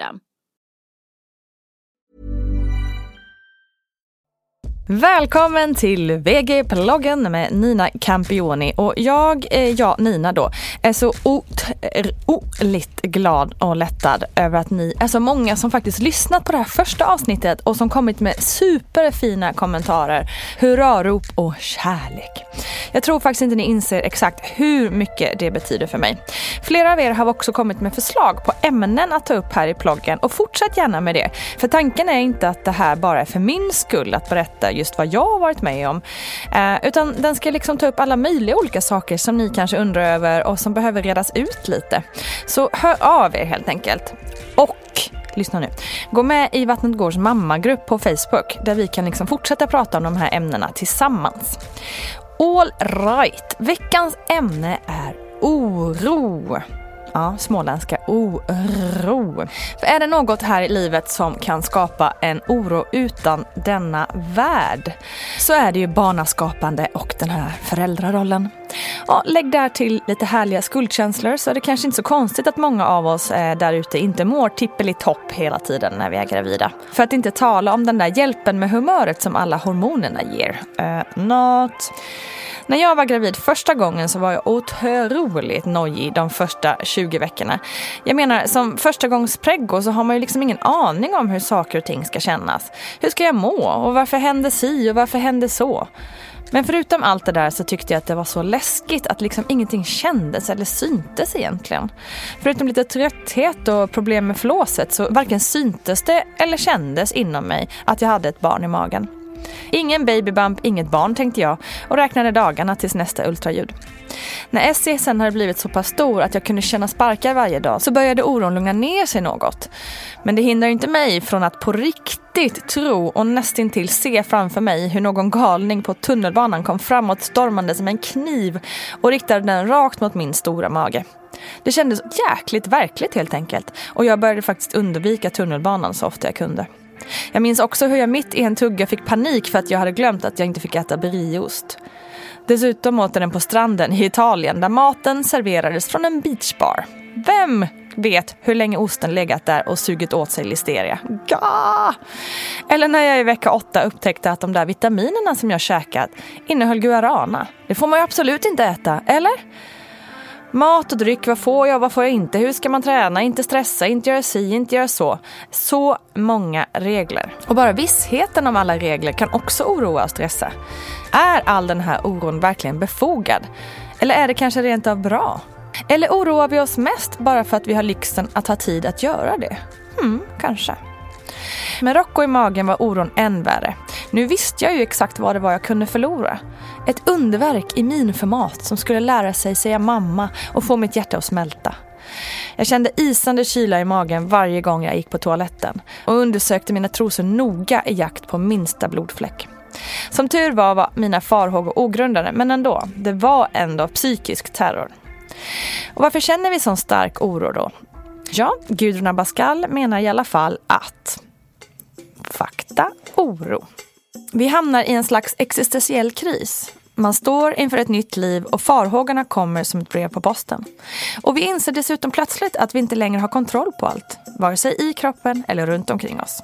system. Välkommen till VG-ploggen med Nina Campioni. Och jag, eh, ja Nina då, är så otroligt glad och lättad över att ni är så många som faktiskt lyssnat på det här första avsnittet och som kommit med superfina kommentarer, hurrarop och kärlek. Jag tror faktiskt inte ni inser exakt hur mycket det betyder för mig. Flera av er har också kommit med förslag på ämnen att ta upp här i ploggen och fortsätt gärna med det. För tanken är inte att det här bara är för min skull att berätta just vad jag har varit med om. Eh, utan den ska liksom ta upp alla möjliga olika saker som ni kanske undrar över och som behöver redas ut lite. Så hör av er helt enkelt. Och lyssna nu. Gå med i Vattnet Gårds mammagrupp på Facebook där vi kan liksom fortsätta prata om de här ämnena tillsammans. All right, veckans ämne är oro. Ja, småländska oro. För är det något här i livet som kan skapa en oro utan denna värld så är det ju barnaskapande och den här föräldrarollen. Ja, lägg där till lite härliga skuldkänslor så är det kanske inte så konstigt att många av oss eh, där ute inte mår tippelitopp hela tiden när vi är gravida. För att inte tala om den där hjälpen med humöret som alla hormonerna ger. Eh, uh, not. När jag var gravid första gången så var jag otroligt nojig de första 20 veckorna. Jag menar, som förstagångspreggo så har man ju liksom ingen aning om hur saker och ting ska kännas. Hur ska jag må? Och varför hände si och varför hände så? Men förutom allt det där så tyckte jag att det var så läskigt att liksom ingenting kändes eller syntes egentligen. Förutom lite trötthet och problem med flåset så varken syntes det eller kändes inom mig att jag hade ett barn i magen. Ingen babybump, inget barn tänkte jag och räknade dagarna tills nästa ultraljud. När SC sen hade blivit så pass stor att jag kunde känna sparkar varje dag så började oron lugna ner sig något. Men det hindrar inte mig från att på riktigt tro och nästintill se framför mig hur någon galning på tunnelbanan kom framåt stormande som en kniv och riktade den rakt mot min stora mage. Det kändes jäkligt verkligt helt enkelt och jag började faktiskt undvika tunnelbanan så ofta jag kunde. Jag minns också hur jag mitt i en tugga fick panik för att jag hade glömt att jag inte fick äta brieost. Dessutom åt jag den på stranden i Italien där maten serverades från en beachbar. Vem vet hur länge osten legat där och sugit åt sig listeria? Ga! Eller när jag i vecka åtta upptäckte att de där vitaminerna som jag käkat innehöll guarana. Det får man ju absolut inte äta, eller? Mat och dryck, vad får jag, vad får jag inte, hur ska man träna, inte stressa, inte göra si, inte göra så. Så många regler. Och bara vissheten om alla regler kan också oroa och stressa. Är all den här oron verkligen befogad? Eller är det kanske rent av bra? Eller oroar vi oss mest bara för att vi har lyxen att ha tid att göra det? Hmm, kanske. Med Rocco i magen var oron än värre. Nu visste jag ju exakt vad det var jag kunde förlora. Ett underverk i minformat som skulle lära sig säga mamma och få mitt hjärta att smälta. Jag kände isande kyla i magen varje gång jag gick på toaletten och undersökte mina trosor noga i jakt på minsta blodfläck. Som tur var var mina farhågor ogrundade men ändå, det var ändå psykisk terror. Och varför känner vi sån stark oro då? Ja, Gudrun Abascal menar i alla fall att fakta, oro. Vi hamnar i en slags existentiell kris. Man står inför ett nytt liv och farhågorna kommer som ett brev på posten. Och vi inser dessutom plötsligt att vi inte längre har kontroll på allt, vare sig i kroppen eller runt omkring oss.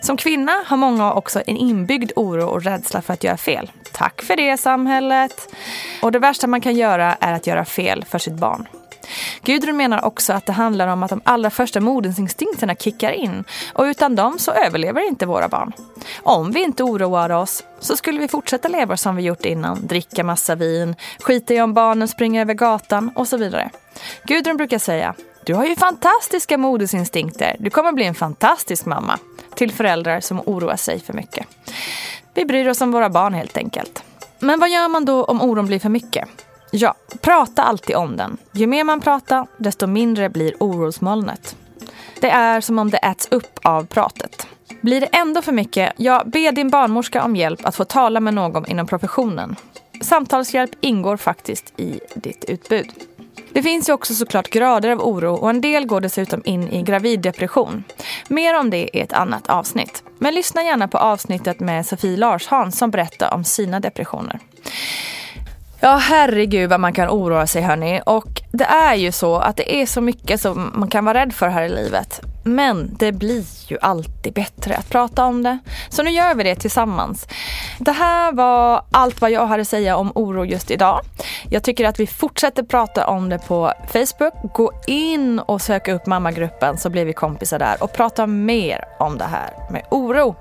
Som kvinna har många också en inbyggd oro och rädsla för att göra fel. Tack för det samhället! Och det värsta man kan göra är att göra fel för sitt barn. Gudrun menar också att det handlar om att de allra första modersinstinkterna kickar in och utan dem så överlever inte våra barn. Om vi inte oroar oss så skulle vi fortsätta leva som vi gjort innan, dricka massa vin, skita i om barnen springer över gatan och så vidare. Gudrun brukar säga du har ju fantastiska modersinstinkter. Du kommer bli en fantastisk mamma. Till föräldrar som oroar sig för mycket. Vi bryr oss om våra barn helt enkelt. Men vad gör man då om oron blir för mycket? Ja, prata alltid om den. Ju mer man pratar, desto mindre blir orosmolnet. Det är som om det äts upp av pratet. Blir det ändå för mycket, ja, be din barnmorska om hjälp att få tala med någon inom professionen. Samtalshjälp ingår faktiskt i ditt utbud. Det finns ju också såklart grader av oro och en del går dessutom in i graviddepression. Mer om det i ett annat avsnitt. Men lyssna gärna på avsnittet med Sofie Larsson som berättar om sina depressioner. Ja, herregud vad man kan oroa sig hörni. Och det är ju så att det är så mycket som man kan vara rädd för här i livet. Men det blir ju alltid bättre att prata om det. Så nu gör vi det tillsammans. Det här var allt vad jag hade att säga om oro just idag. Jag tycker att vi fortsätter prata om det på Facebook. Gå in och sök upp mammagruppen så blir vi kompisar där och prata mer om det här med oro.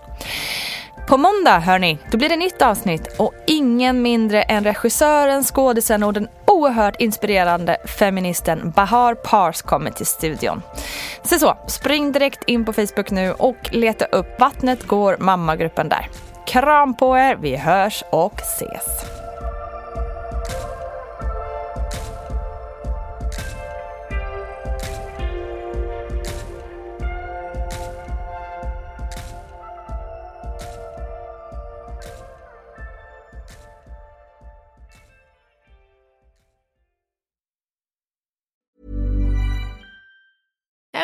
På måndag, hörni, då blir det nytt avsnitt och ingen mindre än regissören, skådisen och den oerhört inspirerande feministen Bahar Pars kommer till studion. Så så, spring direkt in på Facebook nu och leta upp Vattnet går mammagruppen där. Kram på er, vi hörs och ses.